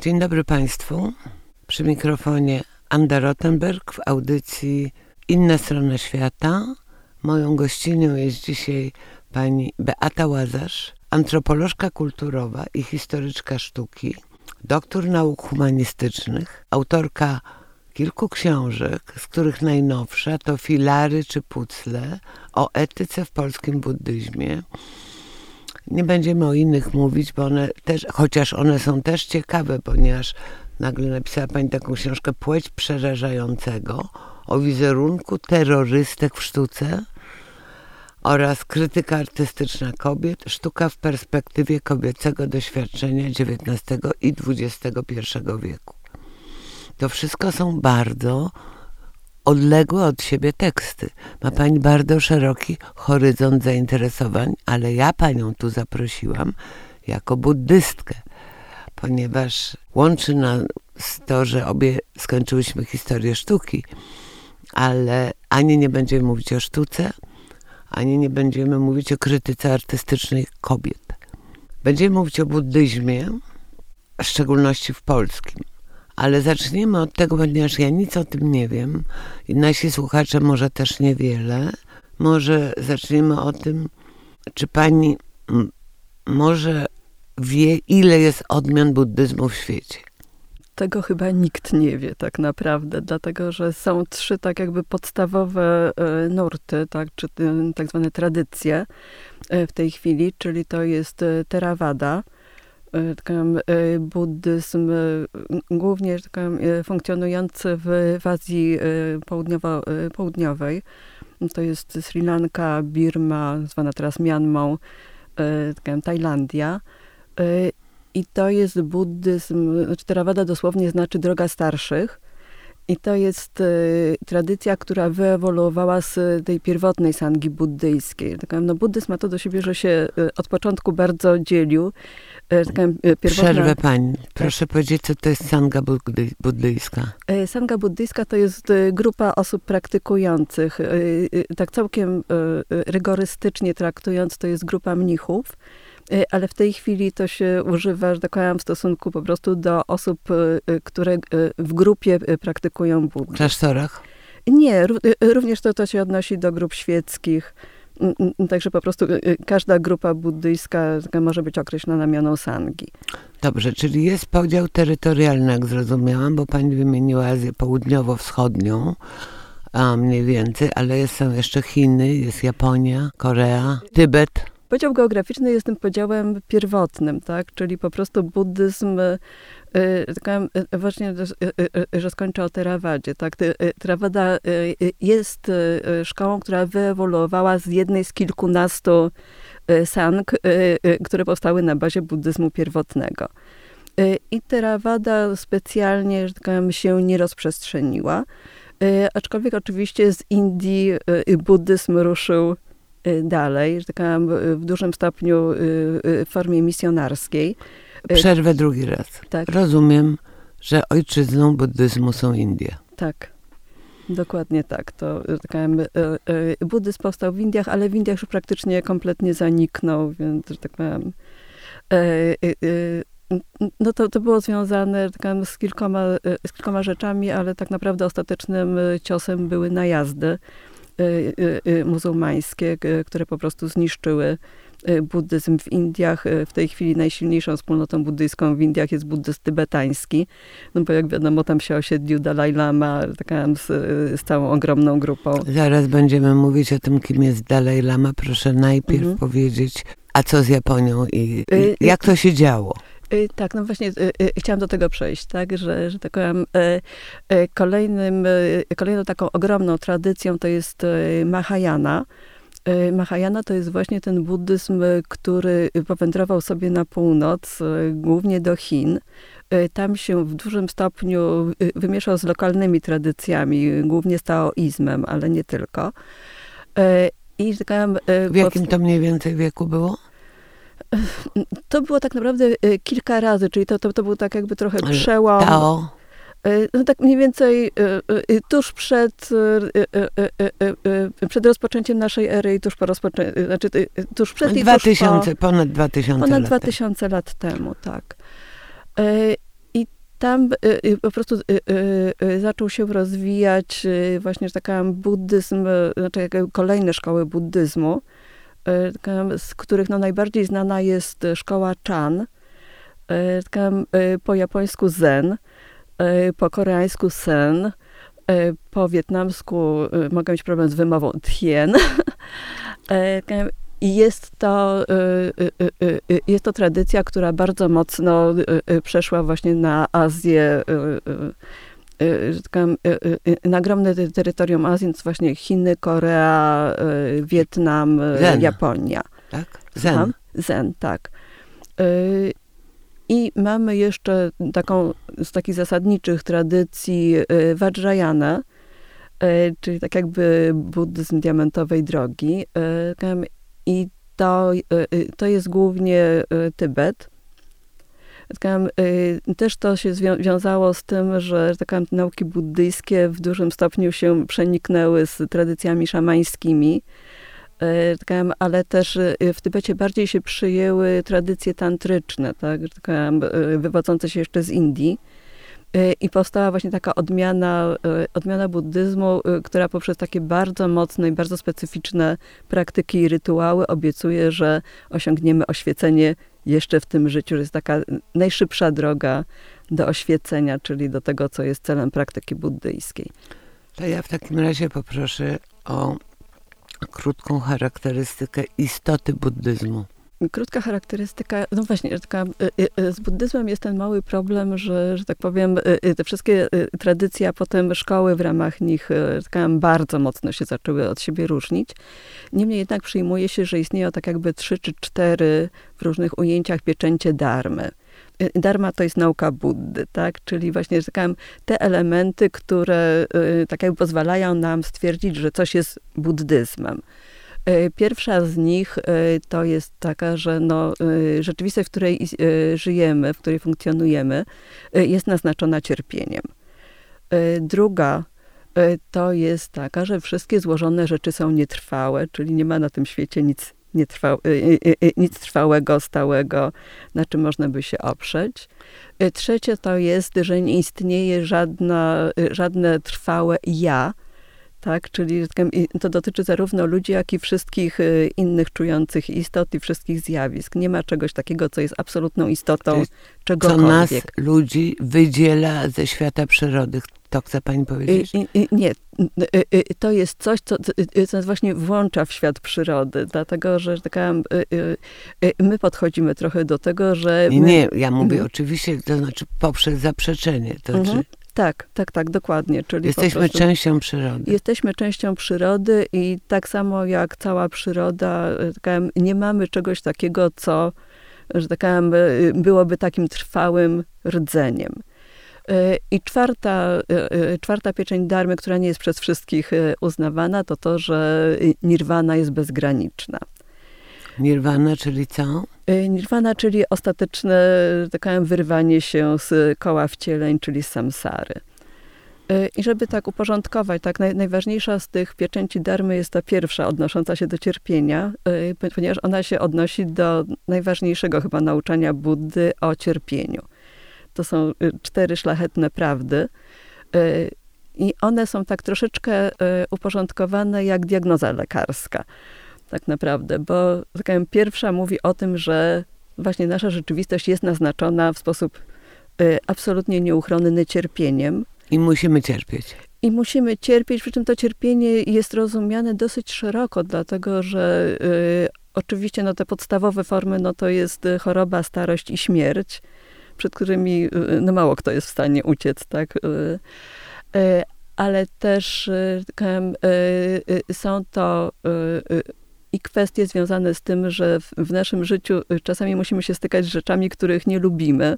Dzień dobry Państwu. Przy mikrofonie Anda Rottenberg w audycji Inna strona świata. Moją gościnią jest dzisiaj pani Beata Łazarz, antropolożka kulturowa i historyczka sztuki, doktor nauk humanistycznych, autorka kilku książek, z których najnowsza to Filary czy Pucle o etyce w polskim buddyzmie. Nie będziemy o innych mówić, bo one też, chociaż one są też ciekawe, ponieważ nagle napisała pani taką książkę Płeć przerażającego o wizerunku terrorystek w sztuce oraz krytyka artystyczna kobiet, sztuka w perspektywie kobiecego doświadczenia XIX i XXI wieku. To wszystko są bardzo odległe od siebie teksty. Ma pani bardzo szeroki horyzont zainteresowań, ale ja panią tu zaprosiłam jako buddystkę, ponieważ łączy nas to, że obie skończyłyśmy historię sztuki, ale ani nie będziemy mówić o sztuce, ani nie będziemy mówić o krytyce artystycznej kobiet. Będziemy mówić o buddyzmie, w szczególności w polskim. Ale zacznijmy od tego, ponieważ ja nic o tym nie wiem i nasi słuchacze może też niewiele. Może zaczniemy o tym, czy pani może wie, ile jest odmian buddyzmu w świecie. Tego chyba nikt nie wie tak naprawdę, dlatego że są trzy tak jakby podstawowe e, nurty, tak, czy tak zwane tradycje e, w tej chwili, czyli to jest e, Theravada, buddyzm głównie funkcjonujący w, w Azji południowo, południowej. To jest Sri Lanka, Birma, zwana teraz Mianmą, Tajlandia. I to jest buddyzm, znaczy Theravada dosłownie znaczy droga starszych. I to jest y, tradycja, która wyewoluowała z tej pierwotnej sangi buddyjskiej. Tak, no, buddyzm ma to do siebie, że się y, od początku bardzo dzielił. Taka, pierwotna... Przerwę pani. Proszę powiedzieć, co to jest sanga buddyjska. Sanga buddyjska to jest grupa osób praktykujących. Tak całkiem rygorystycznie traktując, to jest grupa mnichów ale w tej chwili to się używa, że tak powiem, w stosunku po prostu do osób, które w grupie praktykują buddyzm. W klasztorach? Nie, również to, to się odnosi do grup świeckich. Także po prostu każda grupa buddyjska może być określona mianą sangi. Dobrze, czyli jest podział terytorialny, jak zrozumiałam, bo pani wymieniła Azję Południowo-Wschodnią, a mniej więcej, ale są jeszcze Chiny, jest Japonia, Korea, Tybet. Podział geograficzny jest tym podziałem pierwotnym, tak? Czyli po prostu buddyzm y, y, właśnie, że skończę o Teravadzie, tak? Theravada jest szkołą, która wyewoluowała z jednej z kilkunastu sang, które powstały na bazie buddyzmu pierwotnego. I Theravada specjalnie, że tak powiem, się nie rozprzestrzeniła, aczkolwiek oczywiście z Indii buddyzm ruszył Y, dalej, że tak w dużym stopniu y, y, w formie misjonarskiej. Przerwę drugi raz. Tak. Rozumiem, że ojczyzną buddyzmu są Indie. Tak. Dokładnie tak. To, tak buddyzm powstał w Indiach, ale w Indiach już praktycznie kompletnie zaniknął, więc, że tak powiem, no to, to było związane tak z, kilkoma, z kilkoma rzeczami, ale tak naprawdę ostatecznym ciosem były najazdy Y, y, y, muzułmańskie, które po prostu zniszczyły buddyzm w Indiach. W tej chwili najsilniejszą wspólnotą buddyjską w Indiach jest buddyzm tybetański, no bo jak wiadomo, tam się osiedlił Dalai Lama taka z, z całą ogromną grupą. Zaraz będziemy mówić o tym, kim jest Dalai Lama. Proszę najpierw mhm. powiedzieć, a co z Japonią i, i jak to się działo? Y, tak, no właśnie y, y, chciałam do tego przejść, tak, że, że tak powiem, kolejnym, kolejną taką ogromną tradycją to jest Mahayana. Mahayana to jest właśnie ten buddyzm, który powędrował sobie na północ, głównie do Chin. Tam się w dużym stopniu wymieszał z lokalnymi tradycjami, głównie z taoizmem, ale nie tylko. I, powiem, w jakim to mniej więcej wieku było? To było tak naprawdę kilka razy, czyli to, to, to był tak jakby trochę przełom. Tao. Y, no tak mniej więcej y, tuż przed, przed rozpoczęciem naszej ery i tuż po rozpoczęciu, znaczy tuż przed i 2000, po, ponad 2000 ponad lat 2000 lat temu, tak. I tam po prostu zaczął się rozwijać właśnie taki buddyzm, znaczy kolejne szkoły buddyzmu, z których no najbardziej znana jest szkoła Chan, po japońsku Zen, po koreańsku Sen, po wietnamsku mogę mieć problem z wymową Tien. I jest to, jest to tradycja, która bardzo mocno przeszła właśnie na Azję, na ogromne terytorium Azji, to właśnie Chiny, Korea, Wietnam, Zen. Japonia. Tak? Zen. Zen, tak. I mamy jeszcze taką z takich zasadniczych tradycji Vajrayana, czyli tak jakby buddyzm diamentowej drogi. I to, to jest głównie Tybet. Też to się związało z tym, że nauki buddyjskie w dużym stopniu się przeniknęły z tradycjami szamańskimi, ale też w Tybecie bardziej się przyjęły tradycje tantryczne, tak, wywodzące się jeszcze z Indii. I powstała właśnie taka odmiana, odmiana buddyzmu, która poprzez takie bardzo mocne i bardzo specyficzne praktyki i rytuały obiecuje, że osiągniemy oświecenie jeszcze w tym życiu, że jest taka najszybsza droga do oświecenia, czyli do tego, co jest celem praktyki buddyjskiej. To ja w takim razie poproszę o krótką charakterystykę istoty buddyzmu. Krótka charakterystyka, no właśnie, taka, y, y, y, z buddyzmem jest ten mały problem, że, że tak powiem, te wszystkie tradycje, a potem szkoły w ramach nich taka, bardzo mocno się zaczęły od siebie różnić. Niemniej jednak przyjmuje się, że istnieją tak jakby trzy czy cztery w różnych ujęciach pieczęcie darmy. Dharma to jest nauka Buddy, tak? Czyli właśnie te elementy, które tak jakby pozwalają nam stwierdzić, że coś jest buddyzmem. E, pierwsza z nich to jest taka, że no, rzeczywistość, w której żyjemy, w której funkcjonujemy, jest naznaczona cierpieniem. Druga to jest taka, że wszystkie złożone rzeczy są nietrwałe, czyli nie ma na tym świecie nic, nietrwa, nic trwałego, stałego, na czym można by się oprzeć. Trzecie to jest, że nie istnieje żadna, żadne trwałe ja, tak? Czyli to dotyczy zarówno ludzi, jak i wszystkich y, innych czujących istot i wszystkich zjawisk. Nie ma czegoś takiego, co jest absolutną istotą czegokolwiek. Co nas, ludzi, wydziela ze świata przyrody. To chce pani powiedzieć? I, i, nie. To jest coś, co, co nas właśnie włącza w świat przyrody. Dlatego, że taka, my podchodzimy trochę do tego, że... My... Nie, ja mówię mhm. oczywiście, to znaczy poprzez zaprzeczenie. To mhm. znaczy tak, tak, tak, dokładnie. Czyli jesteśmy prostu, częścią przyrody. Jesteśmy częścią przyrody i tak samo jak cała przyroda, nie mamy czegoś takiego, co, że tak byłoby takim trwałym rdzeniem. I czwarta, czwarta pieczęć darmy, która nie jest przez wszystkich uznawana, to to, że nirwana jest bezgraniczna. Nirwana, czyli co? Nirwana, czyli ostateczne takie wyrwanie się z koła wcieleń, czyli samsary. I żeby tak uporządkować, tak naj, najważniejsza z tych pieczęci darmy jest ta pierwsza, odnosząca się do cierpienia, ponieważ ona się odnosi do najważniejszego chyba nauczania Buddy o cierpieniu. To są cztery szlachetne prawdy. I one są tak troszeczkę uporządkowane jak diagnoza lekarska tak naprawdę, bo taka pierwsza mówi o tym, że właśnie nasza rzeczywistość jest naznaczona w sposób y, absolutnie nieuchronny cierpieniem. I musimy cierpieć. I musimy cierpieć, przy czym to cierpienie jest rozumiane dosyć szeroko, dlatego że y, oczywiście no, te podstawowe formy no, to jest choroba, starość i śmierć, przed którymi y, no, mało kto jest w stanie uciec, tak? Y, y ale też y, są to i kwestie związane z tym, że w, naszym życiu czasami musimy się stykać z rzeczami, których nie lubimy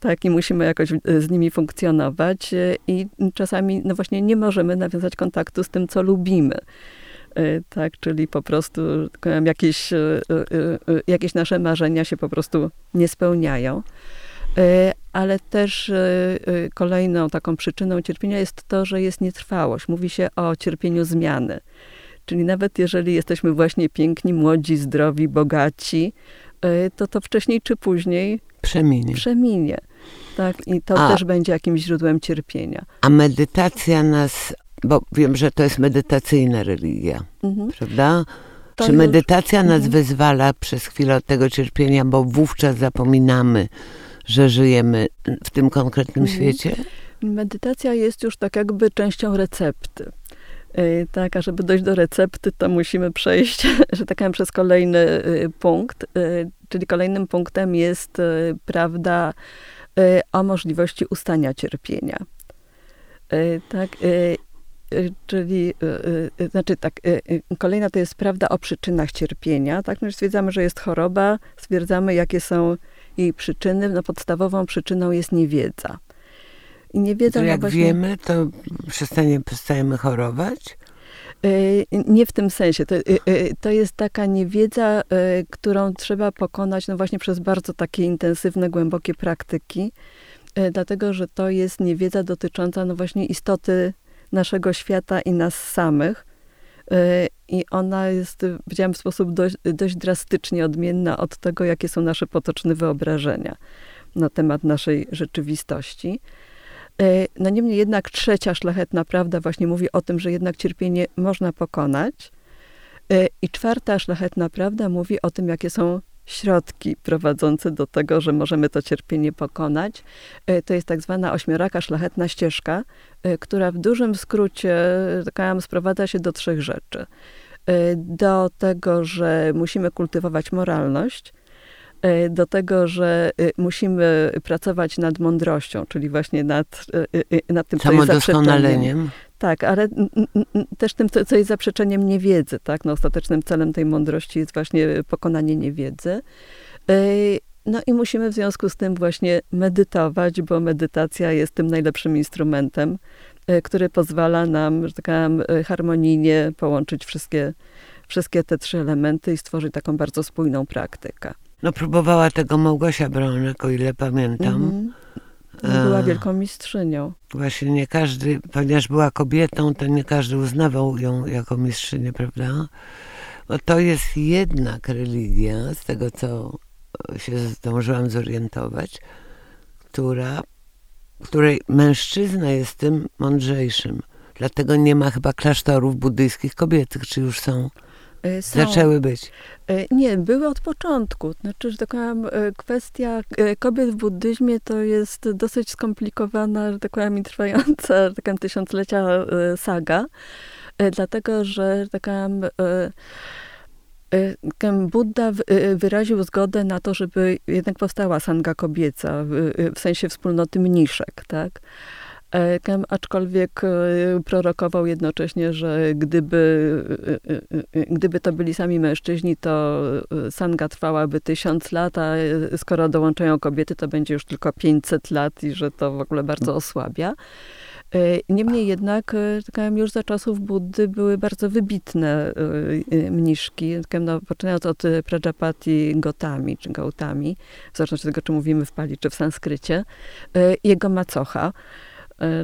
tak, i musimy jakoś z nimi funkcjonować i czasami, no właśnie, nie możemy nawiązać kontaktu z tym, co lubimy. Tak, czyli po prostu jakieś, jakieś nasze marzenia się po prostu nie spełniają. Ale też kolejną taką przyczyną cierpienia jest to, że jest nietrwałość. Mówi się o cierpieniu zmiany. Czyli nawet jeżeli jesteśmy właśnie piękni, młodzi, zdrowi, bogaci, to to wcześniej czy później przeminie. przeminie. Tak, i to A- też będzie jakimś źródłem cierpienia. A medytacja nas, bo wiem, że to jest medytacyjna religia, Mhm. prawda? To Czy już- medytacja nas Mhm. wyzwala przez chwilę od tego cierpienia, bo wówczas zapominamy, że żyjemy w tym konkretnym Mhm. świecie? Medytacja jest już tak jakby częścią recepty. Yy, Tak, a żeby dojść do recepty, to musimy przejść, że tak powiem, przez kolejny y, punkt. Y, Czyli kolejnym punktem jest y, prawda y, o możliwości ustania cierpienia. Y, Tak, y, y, czyli, y, y, znaczy tak, y, y, kolejna to jest prawda o przyczynach cierpienia. Tak, no, stwierdzamy, że jest choroba, stwierdzamy, jakie są jej przyczyny. No, podstawową przyczyną jest niewiedza. I niewiedza, To no jak właśnie, wiemy, to przestanie, przestajemy chorować? y, nie w tym sensie. To, y, y, to jest taka niewiedza, y, którą trzeba pokonać no właśnie przez bardzo takie intensywne, głębokie praktyki, y, dlatego że to jest niewiedza dotycząca no właśnie istoty naszego świata i nas samych. Y, I ona jest, powiedziałam, w sposób dość, dość drastycznie odmienna od tego, jakie są nasze potoczne wyobrażenia na temat naszej rzeczywistości. Y, No niemniej jednak trzecia szlachetna prawda właśnie mówi o tym, że jednak cierpienie można pokonać. Y, I czwarta szlachetna prawda mówi o tym, jakie są środki prowadzące do tego, że możemy to cierpienie pokonać. Y, To jest tak zwana ośmioraka szlachetna ścieżka, y, która w dużym skrócie tak sprowadza się do trzech rzeczy. Y, Do tego, że musimy kultywować moralność, do tego, że musimy pracować nad mądrością, czyli właśnie nad, nad tym, co jest. Tak, ale też tym, co, jest zaprzeczeniem niewiedzy, tak? No, ostatecznym celem tej mądrości jest właśnie pokonanie niewiedzy. No i musimy w związku z tym właśnie medytować, bo medytacja jest tym najlepszym instrumentem, yy, który pozwala nam, że tak powiem, yy, harmonijnie połączyć wszystkie, wszystkie te trzy elementy i stworzyć taką bardzo spójną praktykę. No próbowała tego Małgosia Bronek, o ile pamiętam. Mhm. Była A. wielką mistrzynią. Właśnie nie każdy, ponieważ była kobietą, to nie każdy uznawał ją jako mistrzynię, prawda? Bo to jest jednak religia, z tego co się zdążyłam zorientować, która, której mężczyzna jest tym mądrzejszym. Dlatego nie ma chyba klasztorów buddyjskich kobiecych, czy już są? Yy, są- Zaczęły być. E, Nie, były od początku. Znaczy, że tak powiem, e, kwestia kobiet w buddyzmie to jest dosyć skomplikowana, że tak powiem, i trwająca, że tak powiem, tysiąclecia saga, dlatego, że, że tak powiem, Buddha wyraził zgodę na to, żeby jednak powstała sanga kobieca, w, w sensie wspólnoty mniszek, tak? Aczkolwiek e, prorokował jednocześnie, że gdyby, e, e, gdyby to byli sami mężczyźni, to sanga trwałaby tysiąc lat, a skoro dołączają kobiety, to będzie już tylko 500 lat i że to w ogóle bardzo osłabia. E, Niemniej jednak, już za czasów Buddy były bardzo wybitne mniszki, no, poczynając od Prajapati Gotami, czy Gautami, w zależności od tego, czy mówimy w pali, czy w sanskrycie, jego macocha,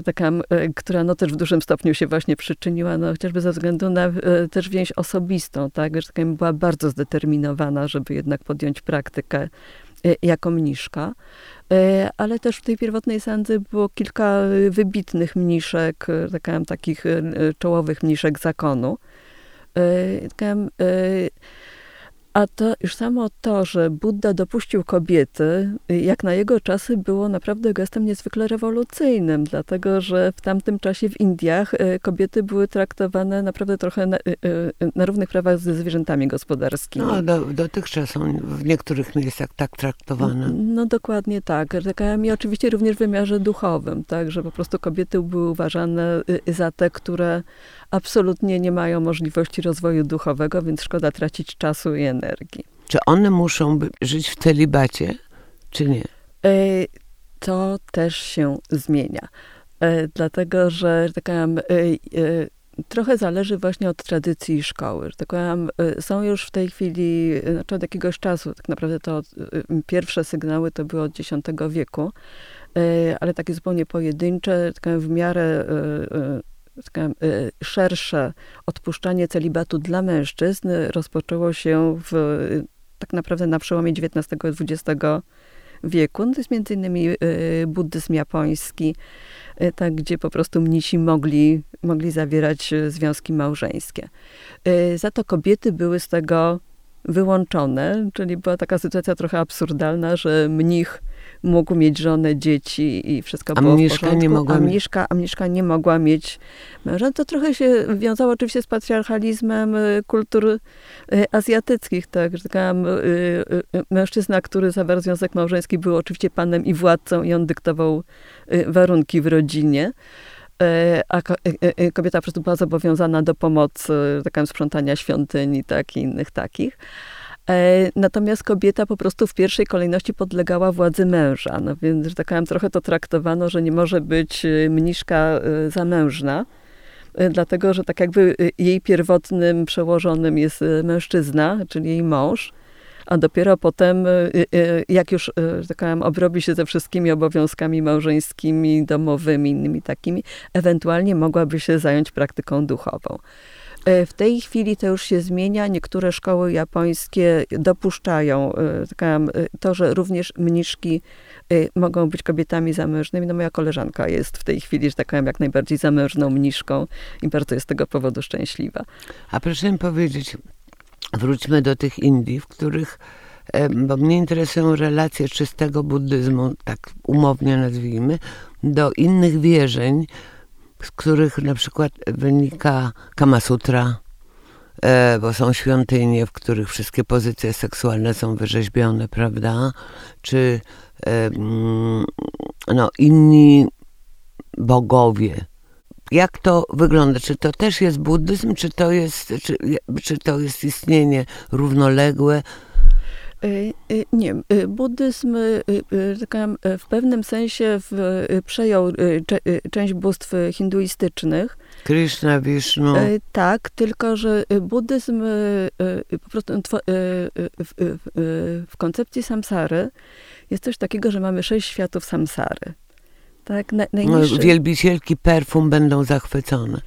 taka, m, e, która no też w dużym stopniu się właśnie przyczyniła, no chociażby ze względu na e, też więź osobistą, tak, że tak powiem, była bardzo zdeterminowana, żeby jednak podjąć praktykę e, jako mniszka. E, Ale też w tej pierwotnej sandze było kilka e, wybitnych mniszek, e, tak powiem, takich e, czołowych mniszek zakonu. E, tak e, A to już samo to, że Buddha dopuścił kobiety, y, jak na jego czasy było naprawdę gestem niezwykle rewolucyjnym, dlatego że w tamtym czasie w Indiach y, kobiety były traktowane naprawdę trochę na, y, na równych prawach ze zwierzętami gospodarskimi. No, do, dotychczas są w niektórych miejscach tak traktowane. No dokładnie tak. I oczywiście również w wymiarze duchowym, tak, że po prostu kobiety były uważane za te, które absolutnie nie mają możliwości rozwoju duchowego, więc szkoda tracić czasu i energii. Czy one muszą żyć w celibacie, czy nie? E, To też się zmienia. E, Dlatego, że tak powiem, e, trochę zależy właśnie od tradycji szkoły. Że tak powiem, są już w tej chwili, znaczy od jakiegoś czasu, tak naprawdę to pierwsze sygnały to były od X wieku, ale takie zupełnie pojedyncze, tak powiem, w miarę e, e, e, szersze odpuszczanie celibatu dla mężczyzn rozpoczęło się w, tak naprawdę na przełomie XIX i XX wieku. No to jest między innymi buddyzm japoński, tak, gdzie po prostu mnisi mogli, mogli zawierać związki małżeńskie. Za to kobiety były z tego wyłączone, czyli była taka sytuacja trochę absurdalna, że mnich mógł mieć żonę, dzieci i wszystko a było mniszka w porządku, nie mogła a, mniszka, a mniszka nie mogła mieć męża. To trochę się wiązało oczywiście z patriarchalizmem y, kultur y, azjatyckich, tak, że taka y, mężczyzna, który zawarł związek małżeński był oczywiście panem i władcą i on dyktował warunki w rodzinie a kobieta po prostu była zobowiązana do pomocy, takiego sprzątania świątyni, tak, i innych takich. E, natomiast kobieta po prostu w pierwszej kolejności podlegała władzy męża. No więc, że tak powiem, trochę to traktowano, że nie może być e, mniszka e, zamężna, dlatego że tak jakby jej pierwotnym przełożonym jest mężczyzna, czyli jej mąż, a dopiero potem, jak już, że tak powiem, obrobi się ze wszystkimi obowiązkami małżeńskimi, domowymi, innymi takimi, ewentualnie mogłaby się zająć praktyką duchową. E, w tej chwili to już się zmienia. Niektóre szkoły japońskie dopuszczają e, e, to, że również mniszki mogą być kobietami zamężnymi. No moja koleżanka jest w tej chwili, że tak powiem, jak najbardziej zamężną mniszką i bardzo jest z tego powodu szczęśliwa. A proszę mi powiedzieć, wróćmy do tych Indii, w których bo mnie interesują relacje czystego buddyzmu, tak umownie nazwijmy, do innych wierzeń, z których na przykład wynika Kama Sutra, e, bo są świątynie, w których wszystkie pozycje seksualne są wyrzeźbione, prawda? Czy e, mm, no, inni bogowie. Jak to wygląda? Czy to też jest buddyzm, czy to jest, czy, czy to jest istnienie równoległe? Y, y, nie, y, buddyzm w pewnym sensie przejął część bóstw hinduistycznych. Krishna, Vishnu. Tak, tylko że buddyzm po prostu w koncepcji samsary jest coś takiego, że mamy sześć światów samsary. Tak, na, najniższy... no, wielbicielki perfum będą zachwycone.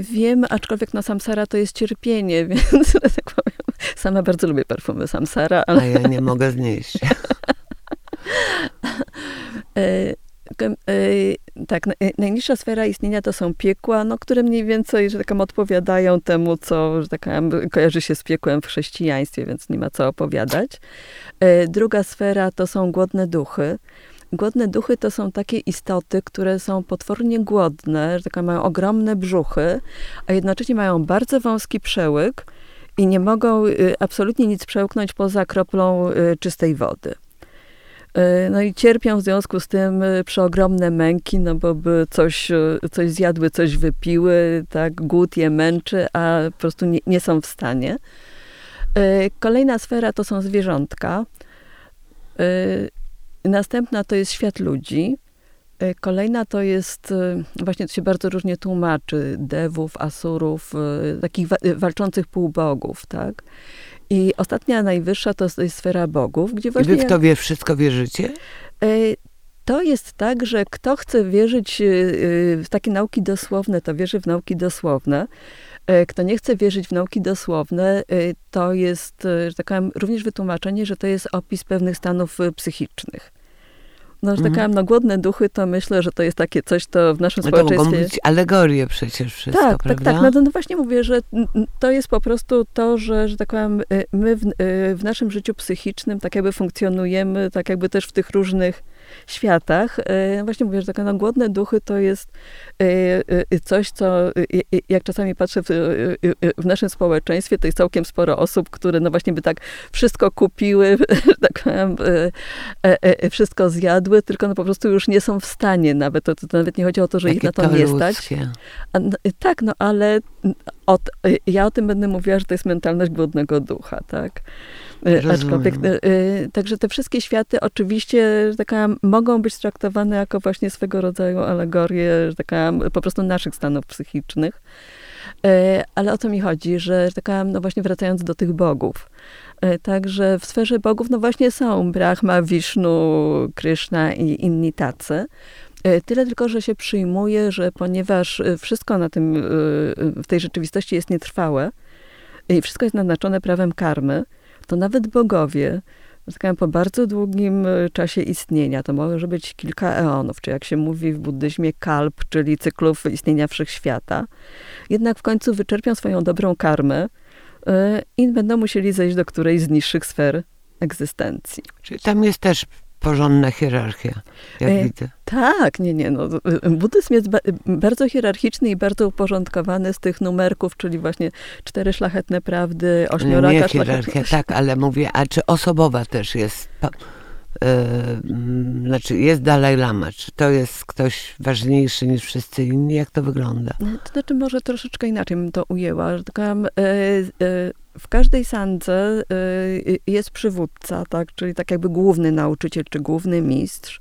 Wiem, aczkolwiek no samsara to jest cierpienie, więc tak powiem, Sama bardzo lubię perfumy Samsara, ale... A ja nie mogę znieść. E, e, tak, najniższa sfera istnienia to są piekła, no, które mniej więcej, że tak odpowiadają temu, co, że tak kojarzy się z piekłem w chrześcijaństwie, więc nie ma co opowiadać. Druga sfera to są głodne duchy. Głodne duchy to są takie istoty, które są potwornie głodne, że tak mają ogromne brzuchy, a jednocześnie mają bardzo wąski przełyk, i nie mogą y, absolutnie nic przełknąć poza kroplą y, czystej wody. Y, no i cierpią w związku z tym przeogromne męki, no bo by coś, coś zjadły, coś wypiły, tak, głód je męczy, a po prostu nie, nie są w stanie. Kolejna sfera to są zwierzątka. Następna to jest świat ludzi. E, kolejna to jest, e, właśnie to się bardzo różnie tłumaczy, dewów, asurów, e, takich walczących półbogów, tak? I ostatnia, najwyższa to jest sfera bogów, gdzie właśnie... I wy w to wie, wszystko wierzycie? To jest tak, że kto chce wierzyć w takie nauki dosłowne, to wierzy w nauki dosłowne. Kto nie chce wierzyć w nauki dosłowne, to jest, że tak powiem, również wytłumaczenie, że to jest opis pewnych stanów psychicznych. No, że tak mhm. no głodne duchy, to myślę, że to jest takie coś, to w naszym no społeczeństwie... To mogą być alegorie przecież wszystko, Tak, prawda? tak, tak. No, no właśnie mówię, że to jest po prostu to, że, że tak powiem, my w, w naszym życiu psychicznym tak jakby funkcjonujemy, tak jakby też w tych różnych światach. E, właśnie mówię, że takie no, głodne duchy to jest e, e, coś, co jak czasami patrzę w, w naszym społeczeństwie, to jest całkiem sporo osób, które no właśnie by tak wszystko kupiły, tak powiem, wszystko zjadły, tylko no po prostu już nie są w stanie nawet. To, to nawet nie chodzi o to, że Jakie ich na to, to nie stać. A, no, tak, no ale od, ja o tym będę mówiła, że to jest mentalność głodnego ducha, tak? Y, aczkolwiek, y, y, także te wszystkie światy oczywiście, że taka, mogą być traktowane jako właśnie swego rodzaju alegorie, że taka, po prostu naszych stanów psychicznych. Ale o co mi chodzi, że taka, no właśnie wracając do tych bogów, Także w sferze bogów, no właśnie są Brahma, Vishnu, Krishna i inni tacy. Tyle tylko, że się przyjmuje, że ponieważ wszystko na tym, w tej rzeczywistości jest nietrwałe i wszystko jest naznaczone prawem karmy, to nawet bogowie po bardzo długim czasie istnienia, to może być kilka eonów, czy jak się mówi w buddyzmie kalp, czyli cyklów istnienia wszechświata, jednak w końcu wyczerpią swoją dobrą karmę i będą musieli zejść do którejś z niższych sfer egzystencji. Czyli tam jest też porządna hierarchia, jak e, widzę. Tak, nie, nie. No, buddyzm jest ba bardzo hierarchiczny i bardzo uporządkładany z tych numerków, czyli właśnie cztery szlachetne prawdy, ośmioraka Nie hierarchia, tak, ale mówię, a czy osobowa też jest? Yy, znaczy jest Dalaj Lama, czy to jest ktoś ważniejszy niż wszyscy inni? Jak to wygląda? No, to znaczy może troszeczkę inaczej bym to ujęła. Że yy, yy, w każdej sandze y, jest przywódca, tak? czyli tak jakby główny nauczyciel czy główny mistrz.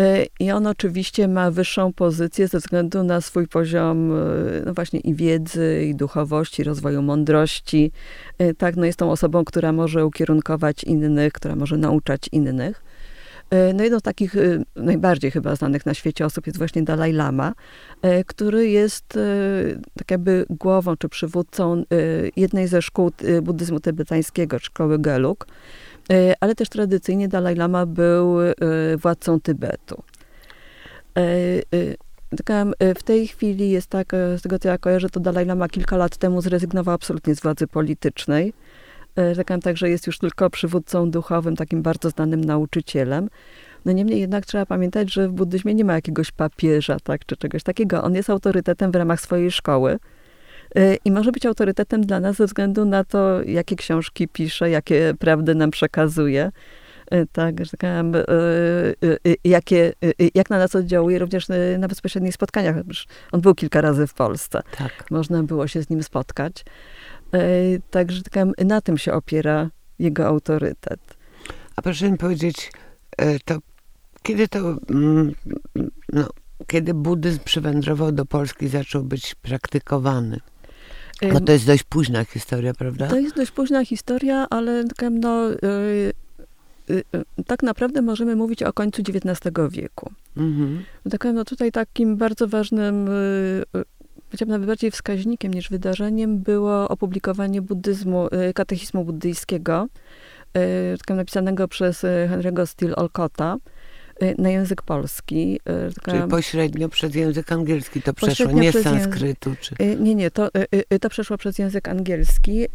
Y, I on oczywiście ma wyższą pozycję ze względu na swój poziom, y, no właśnie i wiedzy, i duchowości, rozwoju mądrości. Tak, no jest tą osobą, która może ukierunkować innych, która może nauczać innych. E, no jedną z takich e, najbardziej chyba znanych na świecie osób jest właśnie Dalai Lama, e, który jest tak jakby głową czy przywódcą jednej ze szkół buddyzmu tybetańskiego, szkoły Gelug, ale też tradycyjnie Dalai Lama był władcą Tybetu. W tej chwili jest tak, z tego co ja kojarzę, to Dalai Lama kilka lat temu zrezygnował absolutnie z władzy politycznej Rekan także jest już tylko przywódcą duchowym, takim bardzo znanym nauczycielem. No niemniej jednak trzeba pamiętać, że w buddyzmie nie ma jakiegoś papieża, tak, czy czegoś takiego. On jest autorytetem w ramach swojej szkoły. E, I może być autorytetem dla nas ze względu na to, jakie książki pisze, jakie prawdy nam przekazuje. E, tak, że tak jakie, jak na nas oddziałuje również na bezpośrednich spotkaniach. On był kilka razy w Polsce. Tak. Można było się z nim spotkać. E, także tak, na tym się opiera jego autorytet. A proszę mi powiedzieć, e, to kiedy to, mm, no, kiedy buddyzm przywędrował do Polski, zaczął być praktykowany? No to jest dość późna historia, prawda? To jest dość późna historia, ale no, yy, tak naprawdę możemy mówić o końcu XIX wieku. Mhm. Tak, no tutaj takim bardzo ważnym powiedziałabym nawet bardziej wskaźnikiem niż wydarzeniem było opublikowanie buddyzmu, y, katechizmu buddyjskiego, y, napisanego przez y, Henry'ego Steele Olcotta na język polski. Taka, Czyli pośrednio przez język angielski to przeszło, nie z sanskrytu? Czy... Nie, nie, to, to przeszło przez język angielski.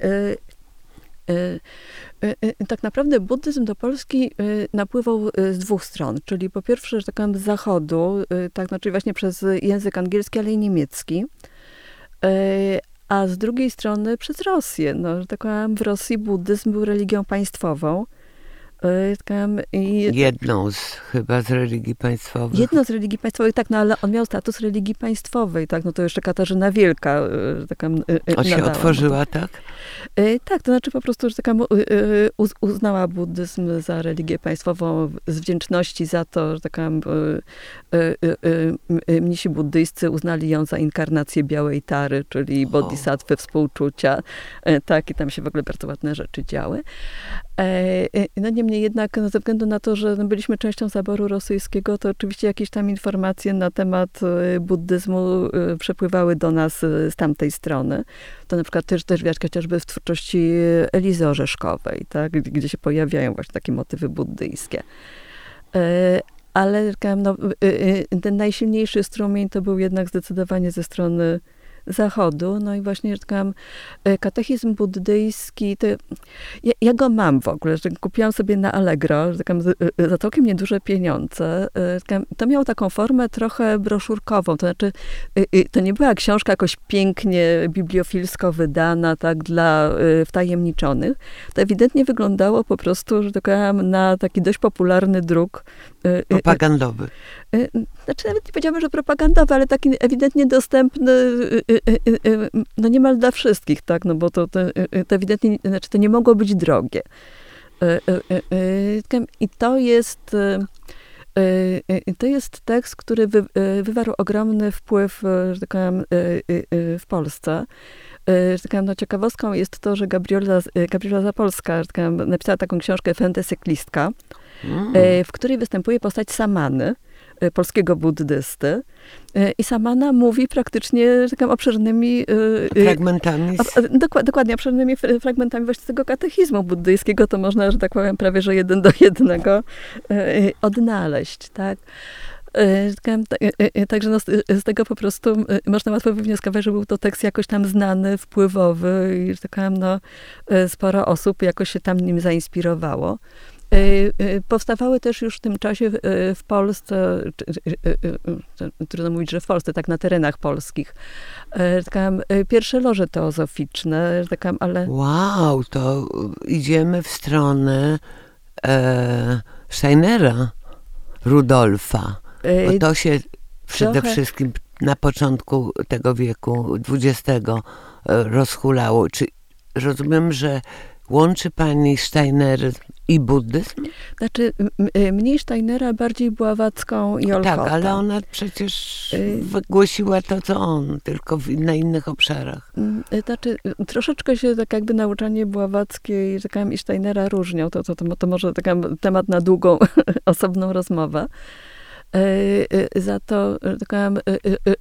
Tak naprawdę buddyzm do Polski napływał z dwóch stron, czyli po pierwsze, że tak powiem, z zachodu, tak, znaczy właśnie przez język angielski, ale i niemiecki, a z drugiej strony przez Rosję. No, że tak powiem, w Rosji buddyzm był religią państwową. I Jedną z chyba z religii państwowych. Jedną z religii państwowych, tak, no ale on miał status religii państwowej, tak, no to jeszcze Katarzyna Wielka. E, taka, e, on się otworzyła, tak? E, tak, to znaczy po prostu, że taka uznała buddyzm za religię państwową z wdzięczności za to, że taka mnisi buddyjscy uznali ją za inkarnację białej tary, czyli bodhisattwy współczucia, tak, i tam się w ogóle bardzo ładne rzeczy działy. No niemniej jednak no, ze względu na to, że no, byliśmy częścią zaboru rosyjskiego, to oczywiście jakieś tam informacje na temat y, buddyzmu przepływały do nas z tamtej strony. To na przykład też, też widać chociażby w twórczości Elizy Orzeszkowej, tak? gdzie się pojawiają właśnie takie motywy buddyjskie. Ale no, ten najsilniejszy strumień to był jednak zdecydowanie ze strony Zachodu. No i właśnie, że tak katechizm buddyjski, to ja, ja, go mam w ogóle, że kupiłam sobie na Allegro, że tak e, za całkiem nieduże pieniądze. E, to miało taką formę trochę broszurkową, to znaczy to nie była książka jakoś pięknie bibliofilsko wydana, tak, dla wtajemniczonych. To ewidentnie wyglądało po prostu, że tak na taki dość popularny druk. Propagandowy. Znaczy nawet nie powiedziałabym, że propagandowy, ale taki ewidentnie dostępny no niemal dla wszystkich, tak, no bo to, to, to ewidentnie, znaczy to nie mogło być drogie. I to jest, to jest tekst, który wy, wywarł ogromny wpływ, że tak powiem, w Polsce. Że tak powiem, no ciekawostką jest to, że Gabriela, Gabriela Zapolska że tak powiem, napisała taką książkę Fentesyklistka, mm. w której występuje postać Samany, polskiego buddysty. I Samana mówi praktycznie takim obszernymi... Fragmentami? Dokładnie, dokładnie, obszernymi fragmentami właśnie tego katechizmu buddyjskiego, to można, że tak powiem, prawie że jeden do jednego odnaleźć, tak? Także no, z tego po prostu można łatwo wywnioskować, że był to tekst jakoś tam znany, wpływowy i że tak powiem, no, sporo osób jakoś się tam nim zainspirowało. Powstawały też już w tym czasie w Polsce, trudno mówić, że w Polsce, tak na terenach polskich, pierwsze loże teozoficzne, ale... Wow, to idziemy w stronę e, Steinera, Rudolfa. Bo to się przede Trochę... wszystkim na początku tego wieku XX rozhulało. Czy rozumiem, że łączy pani Steiner i buddyzm? Znaczy, mniej Steinera, bardziej Bławacką i Olkota. Tak, ale ona przecież wygłosiła to, co on, tylko w, na innych obszarach. Znaczy, troszeczkę się tak jakby nauczanie Bławackiej tak i Steinera różnią. To, to, to, to może taki temat na długą, osobną rozmowę. E, e, za to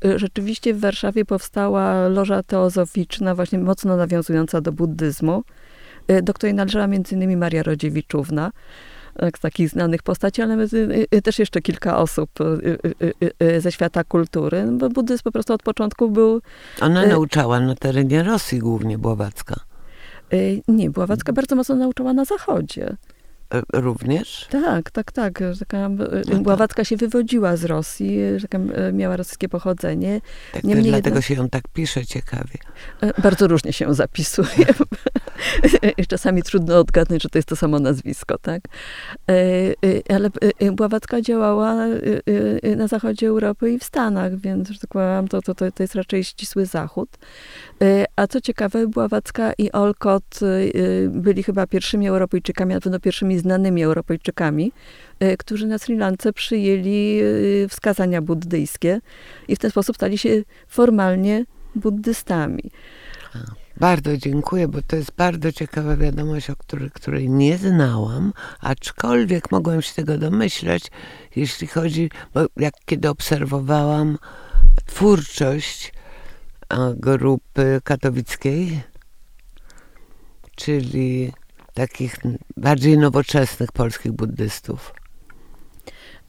e, rzeczywiście w Warszawie powstała loża teozoficzna, właśnie mocno nawiązująca do buddyzmu, do której należała między innymi Maria Rodziewiczówna, z takich znanych postaci, ale też jeszcze kilka osób ze świata kultury, no bo buddyzm po prostu od początku był... Ona nauczała na terenie Rosji głównie, Bławacka. Nie, Bławacka bardzo mocno nauczała na zachodzie. E, również? Tak, tak, tak. Taka, e, no Bławacka się wywodziła z Rosji, taka, e, miała rosyjskie pochodzenie. Tak, Niemniej dlatego jedna... się ją tak pisze ciekawie. Bardzo różnie się zapisuje. Czasami trudno odgadnąć, że to jest to samo nazwisko, tak? Ale Bławacka działała na zachodzie Europy i w Stanach, więc, że tak powiem, to, to, to jest raczej ścisły zachód. A co ciekawe, Bławacka i Olcott byli chyba pierwszymi Europejczykami, na pewno pierwszymi znanymi Europejczykami, e, którzy na Sri Lance przyjęli e, wskazania buddyjskie i w ten sposób stali się formalnie buddystami. Bardzo dziękuję, bo to jest bardzo ciekawa wiadomość, o której, której nie znałam, aczkolwiek mogłam się tego domyśleć, jeśli chodzi, bo jak kiedy obserwowałam twórczość grupy katowickiej, czyli takich bardziej nowoczesnych polskich buddystów.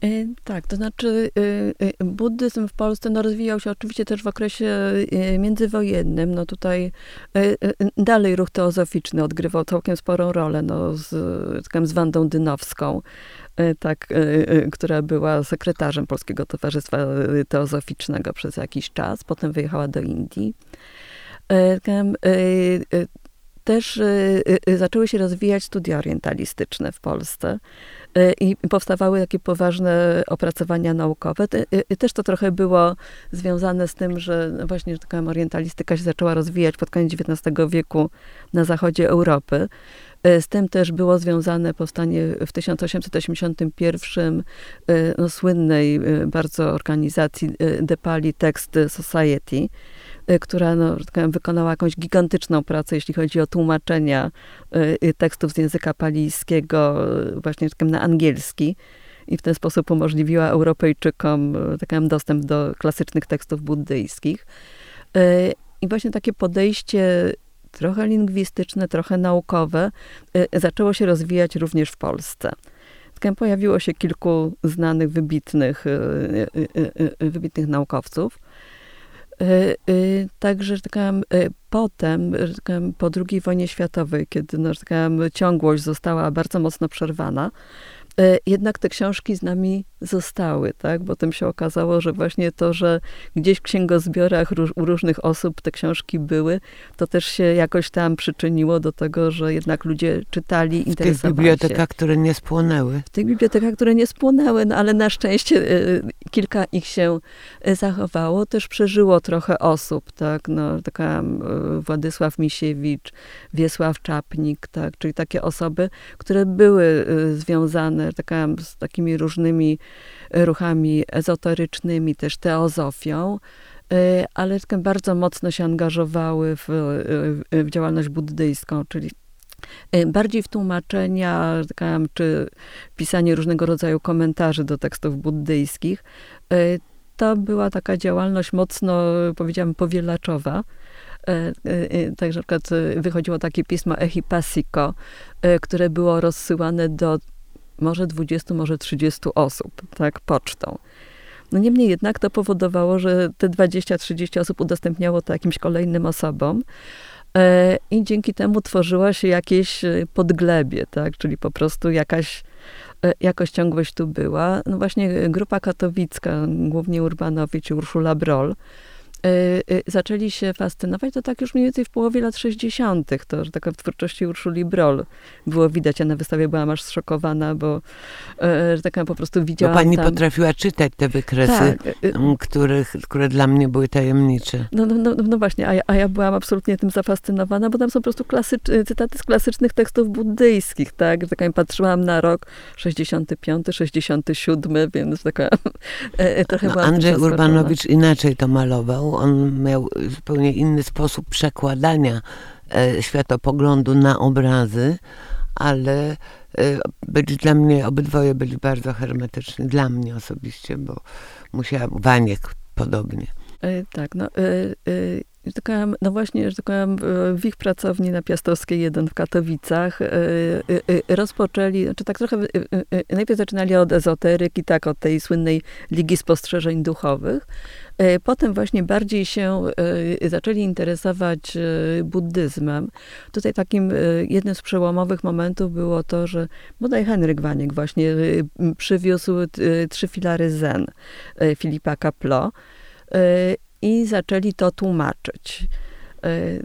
E, tak, to znaczy e, e, buddyzm w Polsce no, rozwijał się oczywiście też w okresie międzywojennym. No tutaj dalej ruch teozoficzny odgrywał całkiem sporą rolę no, z, z Wandą Dynowską, tak, która była sekretarzem Polskiego Towarzystwa Teozoficznego przez jakiś czas. Potem wyjechała do Indii też y, y, y, zaczęły się rozwijać studia orientalistyczne w Polsce i powstawały takie poważne opracowania naukowe. Też to trochę było związane z tym, że właśnie że taka orientalistyka się zaczęła rozwijać pod koniec XIX wieku na zachodzie Europy. Z tym też było związane powstanie w 1881 no, słynnej bardzo organizacji The Pali Text Society, która no, tak wykonała jakąś gigantyczną pracę, jeśli chodzi o tłumaczenia y, y, tekstów z języka palijskiego właśnie tak na angielski i w ten sposób umożliwiła Europejczykom tak dostęp do klasycznych tekstów buddyjskich. I właśnie takie podejście trochę lingwistyczne, trochę naukowe zaczęło się rozwijać również w Polsce. Pojawiło się kilku znanych, wybitnych, wybitnych naukowców. E, e, także, że tak powiem, e, potem, tak po II wojnie światowej, kiedy no, tak powiem, ciągłość została bardzo mocno przerwana, jednak te książki z nami zostały, tak? Bo tym się okazało, że właśnie to, że gdzieś w księgozbiorach róż, u różnych osób te książki były, to też się jakoś tam przyczyniło do tego, że jednak ludzie czytali, interesowali się. W tych bibliotekach, które nie spłonęły. W tych bibliotekach, które nie spłonęły, no ale na szczęście y, kilka ich się zachowało. Też przeżyło trochę osób, tak? No, taka y, Władysław Misiewicz, Wiesław Czapnik, tak? Czyli takie osoby, które były y, związane taka, z takimi różnymi ruchami ezoterycznymi, też teozofią, y, ale bardzo mocno się angażowały w, w działalność buddyjską, czyli Bardziej w tłumaczenia, czy pisanie różnego rodzaju komentarzy do tekstów buddyjskich. To była taka działalność mocno, powiedziałam, powielaczowa. Także na przykład wychodziło takie pismo Echipasiko, które było rozsyłane do może 20, może 30 osób, tak, pocztą. No niemniej jednak to powodowało, że te 20-30 osób udostępniało to jakimś kolejnym osobom. E, I dzięki temu tworzyła się jakieś e, podglebie, tak? czyli po prostu jakaś, e, jakaś ciągłość tu była. No właśnie grupa katowicka, głównie Urbanowicz i Urszula Broll, zaczęli się fascynować, to tak już mniej więcej w połowie lat 60. To, że taka w twórczości Urszuli Broll było widać. Ja na wystawie byłam aż zszokowana, bo e, że taka po prostu widziałam Bo pani tam... potrafiła czytać te wykresy, tak. Y, których, które dla mnie były tajemnicze. No, no, no, no właśnie, a ja, a ja byłam absolutnie tym zafascynowana, bo tam są po prostu klasycz, cytaty z klasycznych tekstów buddyjskich, tak? tak patrzyłam na rok 65, 67, więc taka e, trochę no, byłam Andrzej Urbanowicz inaczej to malował on miał zupełnie inny sposób przekładania e, światopoglądu na obrazy, ale e, byli dla mnie, obydwoje byli bardzo hermetyczni, dla mnie osobiście, bo musiałam, Waniek podobnie. E, tak, no, taka, no właśnie, że taka w ich pracowni na Piastowskiej 1 w Katowicach rozpoczęli, znaczy tak trochę, najpierw zaczynali od ezoteryki, tak, od tej słynnej Ligi Spostrzeżeń Duchowych, potem właśnie bardziej się zaczęli interesować buddyzmem. Tutaj takim jednym z przełomowych momentów było to, że bodaj Henryk Waniek właśnie przywiózł trzy filary zen Filipa Kaplo i zaczęli to tłumaczyć.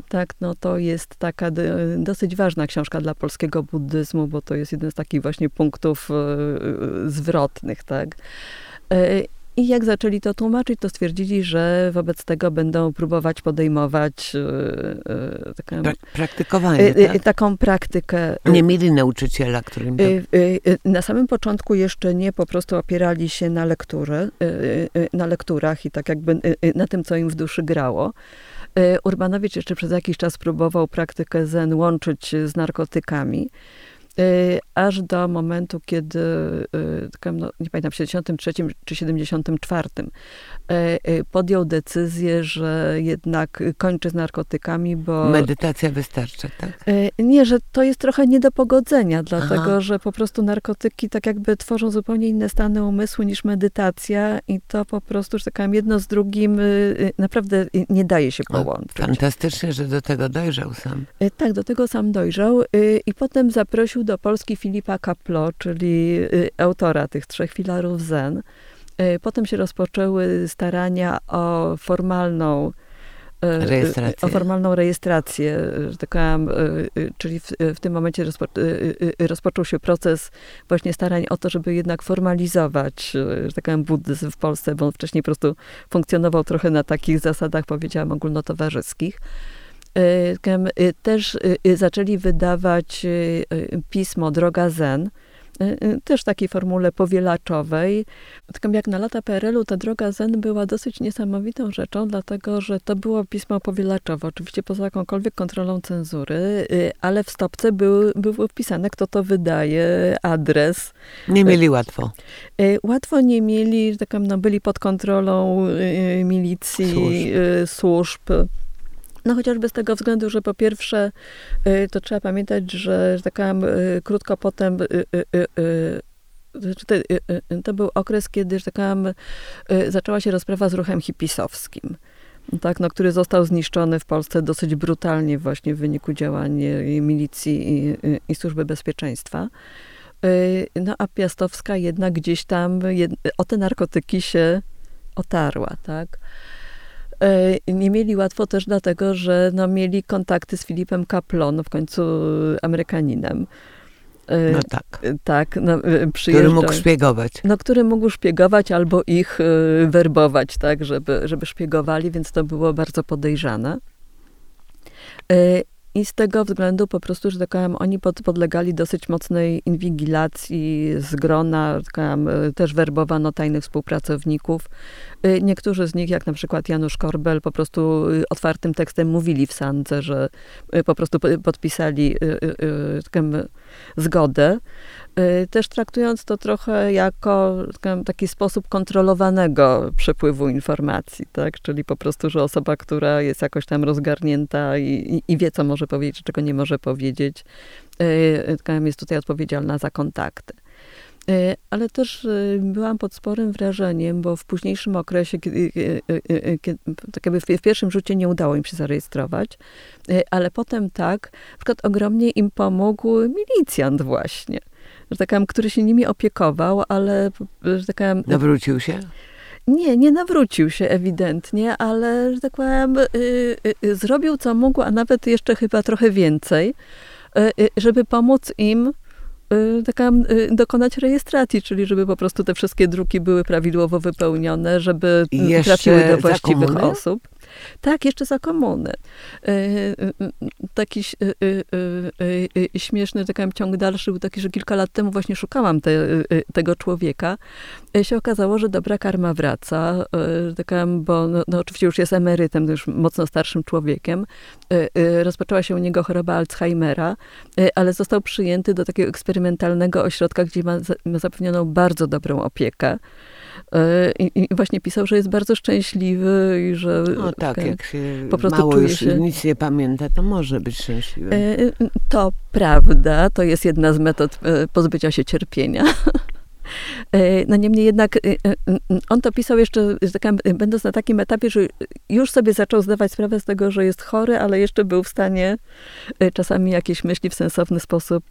Tak, no to jest taka dosyć ważna książka dla polskiego buddyzmu, bo to jest jeden z takich właśnie punktów zwrotnych, tak. I jak zaczęli to tłumaczyć, to stwierdzili, że wobec tego będą próbować podejmować e, taką, pra praktykowanie, e, tak? taką praktykę. Nie mieli nauczyciela, którym to... Na samym początku jeszcze nie, po prostu opierali się na lekturze, na lekturach i tak jakby na tym, co im w duszy grało. Urbanowicz jeszcze przez jakiś czas próbował praktykę zen łączyć z narkotykami. Y, aż do momentu, kiedy, y, no, nie pamiętam, w 73 czy 74 y, podjął decyzję, że jednak kończy z narkotykami, bo... Medytacja wystarcza, tak? Nie, że to jest trochę nie do pogodzenia, dlatego, Aha. że po prostu narkotyki tak jakby tworzą zupełnie inne stany umysłu niż medytacja i to po prostu, że tak powiem, jedno z drugim naprawdę nie daje się połączyć. Fantastycznie, że do tego dojrzał sam. Tak, do tego sam dojrzał i potem zaprosił do Polski Filipa Kaplo, czyli y, autora tych trzech filarów Zen. Y, potem się rozpoczęły starania o formalną y, Rejestrację. o formalną rejestrację, tak powiem, czyli w, w, tym momencie rozpo, rozpoczął się proces właśnie starań o to, żeby jednak formalizować, że tak powiem, buddyzm w Polsce, bo on wcześniej po prostu funkcjonował trochę na takich zasadach, powiedziałam, ogólnotowarzyskich. Y, y, też y, zaczęli wydawać pismo Droga Zen, też takiej formule powielaczowej. Taką jak na lata PRL-u ta droga Zen była dosyć niesamowitą rzeczą, dlatego że to było pismo powielaczowe, oczywiście poza jakąkolwiek kontrolą cenzury, ale w stopce był, był wpisane, kto to wydaje, adres. Nie mieli łatwo. Łatwo nie mieli, tak no, byli pod kontrolą milicji, służb. służb no chociażby z tego względu, że po pierwsze y, to trzeba pamiętać, że, że tak krótko potem y, znaczy, to był okres, kiedy, że tak zaczęła się rozprawa z ruchem hipisowskim. Tak, no, który został zniszczony w Polsce dosyć brutalnie właśnie w wyniku działań milicji i, i służby bezpieczeństwa. No a Piastowska jednak gdzieś tam o te narkotyki się otarła, tak. E, nie mieli łatwo też dlatego, że no, mieli kontakty z Filipem Kaplon, no, w końcu Amerykaninem. E, no tak. Tak, no, Który mógł szpiegować. No, który mógł szpiegować albo ich werbować, tak, żeby, żeby szpiegowali, więc to było bardzo podejrzane. I z tego względu po prostu, że tak powiem, oni pod, podlegali dosyć mocnej inwigilacji z grona, tak powiem, też werbowano tajnych współpracowników. Niektórzy z nich, jak na przykład Janusz Korbel, po prostu otwartym tekstem mówili w sandze, że po prostu podpisali zgodę. Y, też traktując to trochę jako taki sposób kontrolowanego przepływu informacji, tak? Czyli po prostu, że osoba, która jest jakoś tam rozgarnięta i, i wie, co może powiedzieć, czego nie może powiedzieć, y, jest tutaj odpowiedzialna za kontakty. Y, ale też byłam pod sporym wrażeniem, bo w późniejszym okresie, kiedy, kiedy, tak jakby w pierwszym rzucie nie udało im się zarejestrować, ale potem tak, na przykład ogromnie im pomógł milicjant właśnie że tak powiem, który się nimi opiekował, ale że tak powiem... Nawrócił się? Nie, nie nawrócił się ewidentnie, ale, że tak powiem, zrobił co mógł, a nawet jeszcze chyba trochę więcej, żeby pomóc im taka, dokonać rejestracji, czyli żeby po prostu te wszystkie druki były prawidłowo wypełnione, żeby trafiły do właściwych osób. Tak, jeszcze za komuny. E, e, taki e, śmieszny taki ciąg dalszy był taki, że kilka lat temu właśnie szukałam te, tego człowieka. się okazało, że dobra karma wraca, taka, bo no, no, oczywiście już jest emerytem, już mocno starszym człowiekiem. Rozpoczęła się u niego choroba Alzheimera, ale został przyjęty do takiego eksperymentalnego ośrodka, gdzie ma zapewnioną bardzo dobrą opiekę. I, I, właśnie pisał, że jest bardzo szczęśliwy i że no tak, jak się po prostu mało już się... nic nie pamięta, to może być szczęśliwy. E, to prawda, to jest jedna z metod e, pozbycia się cierpienia. E, no niemniej jednak on to pisał jeszcze, będąc na takim etapie, że już sobie zaczął zdawać sprawę z tego, że jest chory, ale jeszcze był w stanie czasami jakieś myśli w sensowny sposób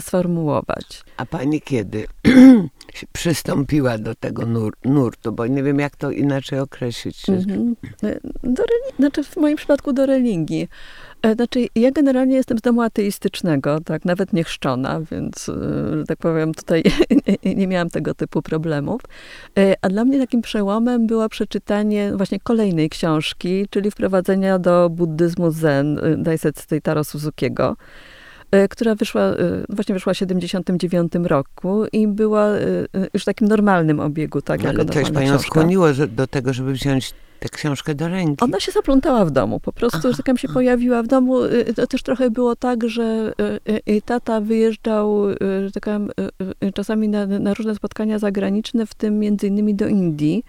sformułować. A pani kiedy przystąpiła do tego nur, nurtu, bo nie wiem, jak to inaczej określić. Mm-hmm. Do, znaczy w moim przypadku do religii. E, znaczy, ja generalnie jestem z domu ateistycznego, tak, nawet nie chrzczona, więc, e, że tak powiem, tutaj nie miałam tego typu problemów. A dla mnie takim przełomem było przeczytanie właśnie kolejnej książki, czyli wprowadzenia do buddyzmu zen Daisetsu Taro Suzukiego. E, która wyszła, e, właśnie wyszła w 79 roku i była e, już w takim normalnym obiegu, tak? Ale coś panią skłoniło do tego, żeby wziąć tę książkę do ręki. Ona się zaplątała w domu, po prostu, Aha. że tak się pojawiła w domu. To też trochę było tak, że tata wyjeżdżał że tak czasami na, na różne spotkania zagraniczne, w tym między innymi do Indii.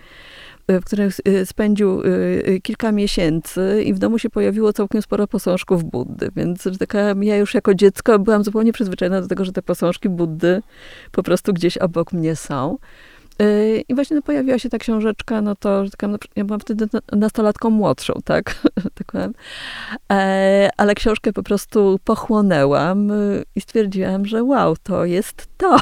E, w których e, spędził e, kilka miesięcy i w domu się pojawiło całkiem sporo posążków Buddy, więc taka, ja już jako dziecko byłam zupełnie przyzwyczajona do tego, że te posążki Buddy po prostu gdzieś obok mnie są. I właśnie no, pojawiła się ta książeczka, no to taka, no, ja byłam wtedy nastolatką młodszą, tak? tak ale książkę po prostu pochłonęłam i stwierdziłam, że wow, to jest to.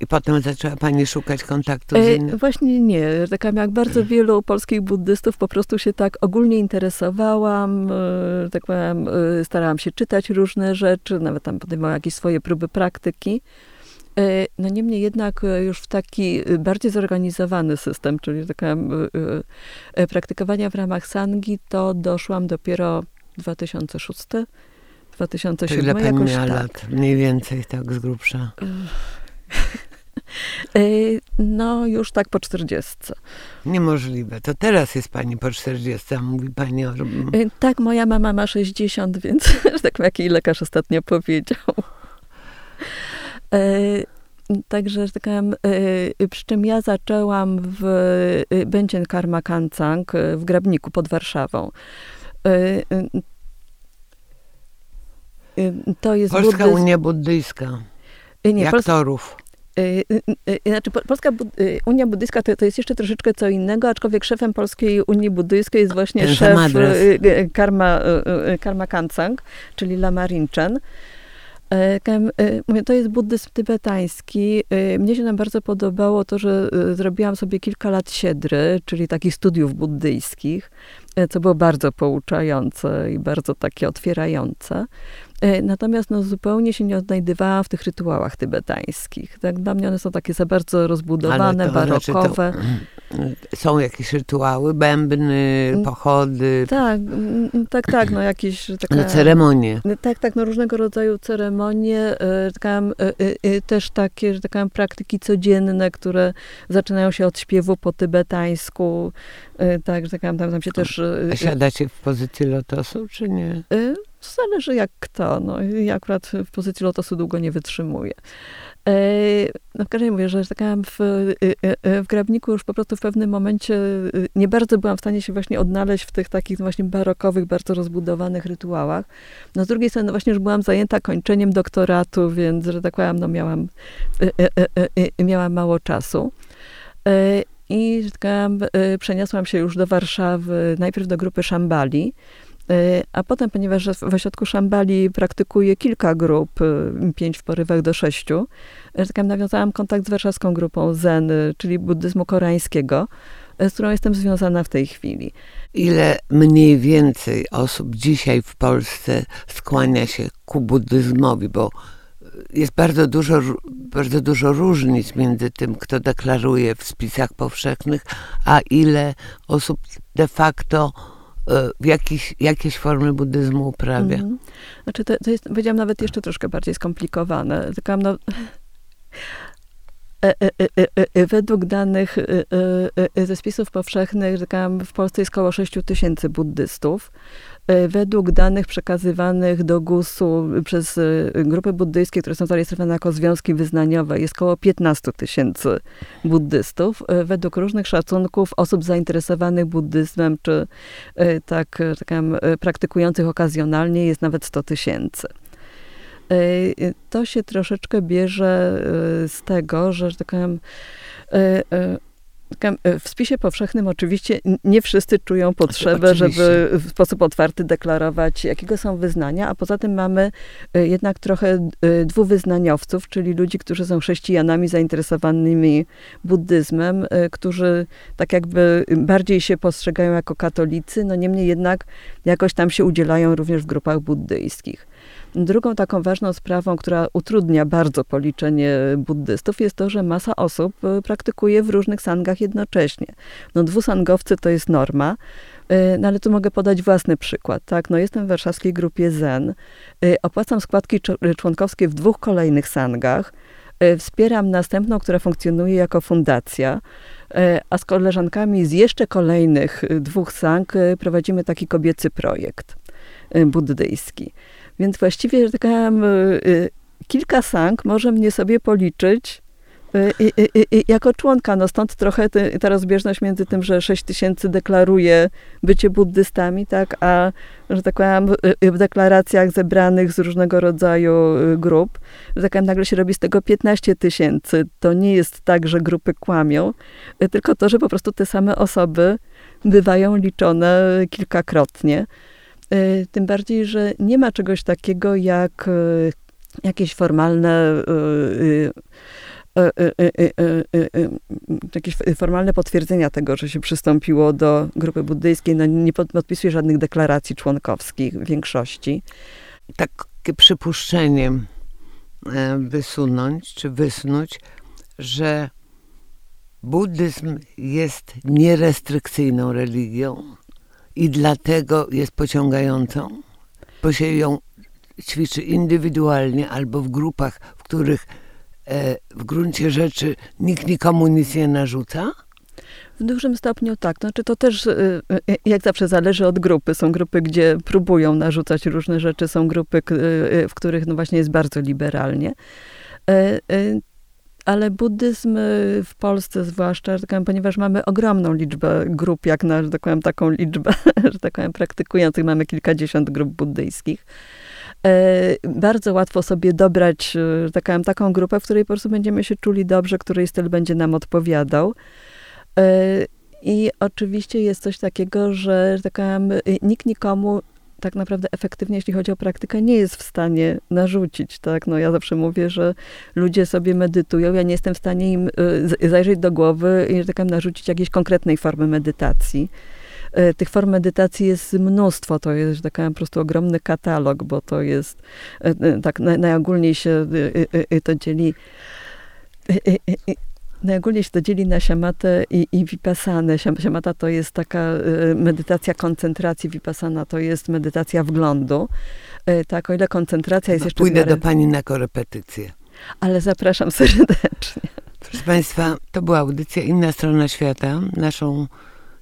I potem zaczęła pani szukać kontaktu z innymi? Właśnie nie. Tak jak bardzo wielu polskich buddystów po prostu się tak ogólnie interesowałam, e, tak powiem, e, starałam się czytać różne rzeczy, nawet tam podejmowałam jakieś swoje próby praktyki. E, no niemniej jednak już w taki bardziej zorganizowany system, czyli taka praktykowania w ramach sangi, to doszłam dopiero 2006 2007 to ile pani miała tak. lat? Mniej więcej tak z grubsza. E, no, już tak po 40. Niemożliwe. To teraz jest pani po 40, a mówi pani o... E, tak, moja mama ma 60, więc tak jak jej lekarz ostatnio powiedział. E, także, że tak powiem, przy czym ja zaczęłam w Bęcien Karma Kancang w Grabniku pod Warszawą. To jest Polska. Unia Buddyjska. Y, nie, aktorów. Y, y, znaczy, Polska Unia Buddyjska to, to, jest jeszcze troszeczkę co innego, aczkolwiek szefem Polskiej Unii Buddyjskiej jest właśnie Ten szef Karma, Karma Kancang, czyli Lama Rinchen. To jest buddyzm tybetański. Mnie się nam bardzo podobało to, że zrobiłam sobie kilka lat siedry, czyli takich studiów buddyjskich, co było bardzo pouczające i bardzo takie otwierające. Natomiast no, zupełnie się nie odnajdywałam w tych rytuałach tybetańskich. Tak? Dla mnie one są takie za bardzo rozbudowane, barokowe. Znaczy to, są jakieś rytuały, bębny, mm, pochody. Tak, mm, mm, tak, tak, no jakieś... Taka, no ceremonie. Tak, tak, no różnego rodzaju ceremonie, taka, też takie, że tak powiem, praktyki codzienne, które zaczynają się od śpiewu po tybetańsku, tak, że tak powiem, tam, tam się też... A siadacie w pozycji lotosu, czy nie? Zależy jak kto. No, ja akurat w pozycji lotosu długo nie wytrzymuję. E, no w każdym razie, że tak w, e, e, w Grabniku już po prostu w pewnym momencie nie bardzo byłam w stanie się właśnie odnaleźć w tych takich właśnie barokowych, bardzo rozbudowanych rytuałach. No z drugiej strony właśnie już byłam zajęta kończeniem doktoratu, więc, że tak powiem, no miałam, miałam mało czasu. I, że tak przeniosłam się już do Warszawy, najpierw do grupy Szambali, a potem, ponieważ w ośrodku Szambali praktykuje kilka grup, e, pięć w porywach do sześciu, e, tak nawiązałam kontakt z warszawską grupą Zen, czyli buddyzmu koreańskiego, z którą jestem związana w tej chwili. Ile mniej więcej osób dzisiaj w Polsce skłania się ku buddyzmowi, bo jest bardzo dużo, bardzo dużo różnic między tym, kto deklaruje w spisach powszechnych, a ile osób de facto Jakiś, jakieś formy buddyzmu uprawia. Mm. Znaczy to, to jest, powiedziałam, nawet jeszcze troszkę bardziej skomplikowane. Tylko no, według danych ze spisów powszechnych, w Polsce jest około 6 tysięcy buddystów. E, według danych przekazywanych do GUS-u przez e, grupy buddyjskie, które są zarejestrowane jako związki wyznaniowe, jest około 15 tysięcy buddystów. E, według różnych szacunków osób zainteresowanych buddyzmem, czy tak, tak praktykujących okazjonalnie, jest nawet 100 tysięcy. To się troszeczkę bierze z tego, że, że tak powiem, E, w spisie powszechnym oczywiście nie wszyscy czują potrzebę, żeby w sposób otwarty deklarować, jakiego są wyznania, a poza tym mamy jednak trochę dwuwyznaniowców, czyli ludzi, którzy są chrześcijanami zainteresowanymi buddyzmem, którzy tak jakby bardziej się postrzegają jako katolicy, no niemniej jednak jakoś tam się udzielają również w grupach buddyjskich. Drugą taką ważną sprawą, która utrudnia bardzo policzenie buddystów, jest to, że masa osób e, praktykuje w różnych sangach jednocześnie. No dwusangowcy to jest norma, e, no ale tu mogę podać własny przykład. Tak? No jestem w warszawskiej grupie Zen, e, opłacam składki członkowskie w dwóch kolejnych sangach, wspieram następną, która funkcjonuje jako fundacja, a z koleżankami z jeszcze kolejnych dwóch sang prowadzimy taki kobiecy projekt buddyjski. Więc właściwie, że tak powiem, y, y, kilka sang może mnie sobie policzyć y, jako członka. No stąd trochę ta rozbieżność między tym, że 6 tysięcy deklaruje bycie buddystami, tak, a że tak powiem, w deklaracjach zebranych z różnego rodzaju grup, że tak powiem, nagle się robi z tego 15 tysięcy. To nie jest tak, że grupy kłamią, tylko to, że po prostu te same osoby bywają liczone kilkakrotnie. Y, tym bardziej, że nie ma czegoś takiego jak y, jakieś formalne y, jakieś formalne potwierdzenia tego, że się przystąpiło do grupy buddyjskiej. No, nie podpisuje żadnych deklaracji członkowskich większości. Takie przypuszczenie e, wysunąć, czy wysnuć, że buddyzm jest nierestrykcyjną religią, i dlatego jest pociągającą, bo się ją ćwiczy indywidualnie albo w grupach, w których e, w gruncie rzeczy nikt nikomu nic nie narzuca? W dużym stopniu tak. Znaczy to też, e, e, jak zawsze, zależy od grupy. Są grupy, gdzie próbują narzucać różne rzeczy, są grupy, w których no właśnie jest bardzo liberalnie ale buddyzm y, w Polsce zwłaszcza, że tak powiem, ponieważ mamy ogromną liczbę grup, jak na, że tak powiem, taką liczbę, że tak powiem, praktykujących, mamy kilkadziesiąt grup buddyjskich, e, bardzo łatwo sobie dobrać, y, że tak powiem, taką grupę, w której po prostu będziemy się czuli dobrze, której styl będzie nam odpowiadał. E, I oczywiście jest coś takiego, że, że tak powiem, y, nikt nikomu tak naprawdę efektywnie, jeśli chodzi o praktykę, nie jest w stanie narzucić, tak? No ja zawsze mówię, że ludzie sobie medytują, ja nie jestem w stanie im y, zajrzeć do głowy i, że tak powiem, narzucić jakiejś konkretnej formy medytacji. tych form medytacji jest mnóstwo. To jest, że tak powiem, po prostu ogromny katalog, bo to jest, tak najogólniej się to dzieli Najogólniej się to dzieli na siamatę i, i vipassanę. Siamata to jest taka medytacja koncentracji, vipassana to jest medytacja wglądu. Tak, o ile koncentracja jest jeszcze... Pójdę do pani na korepetycję. Ale zapraszam serdecznie. Proszę Państwa, to była audycja Inna Strona Świata. Naszą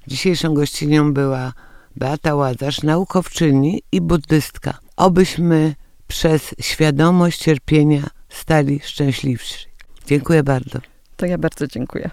dzisiejszą gościnią była Beata Łazarz, naukowczyni i buddystka. Obyśmy przez świadomość cierpienia stali szczęśliwsi. Dziękuję bardzo. To ja bardzo dziękuję.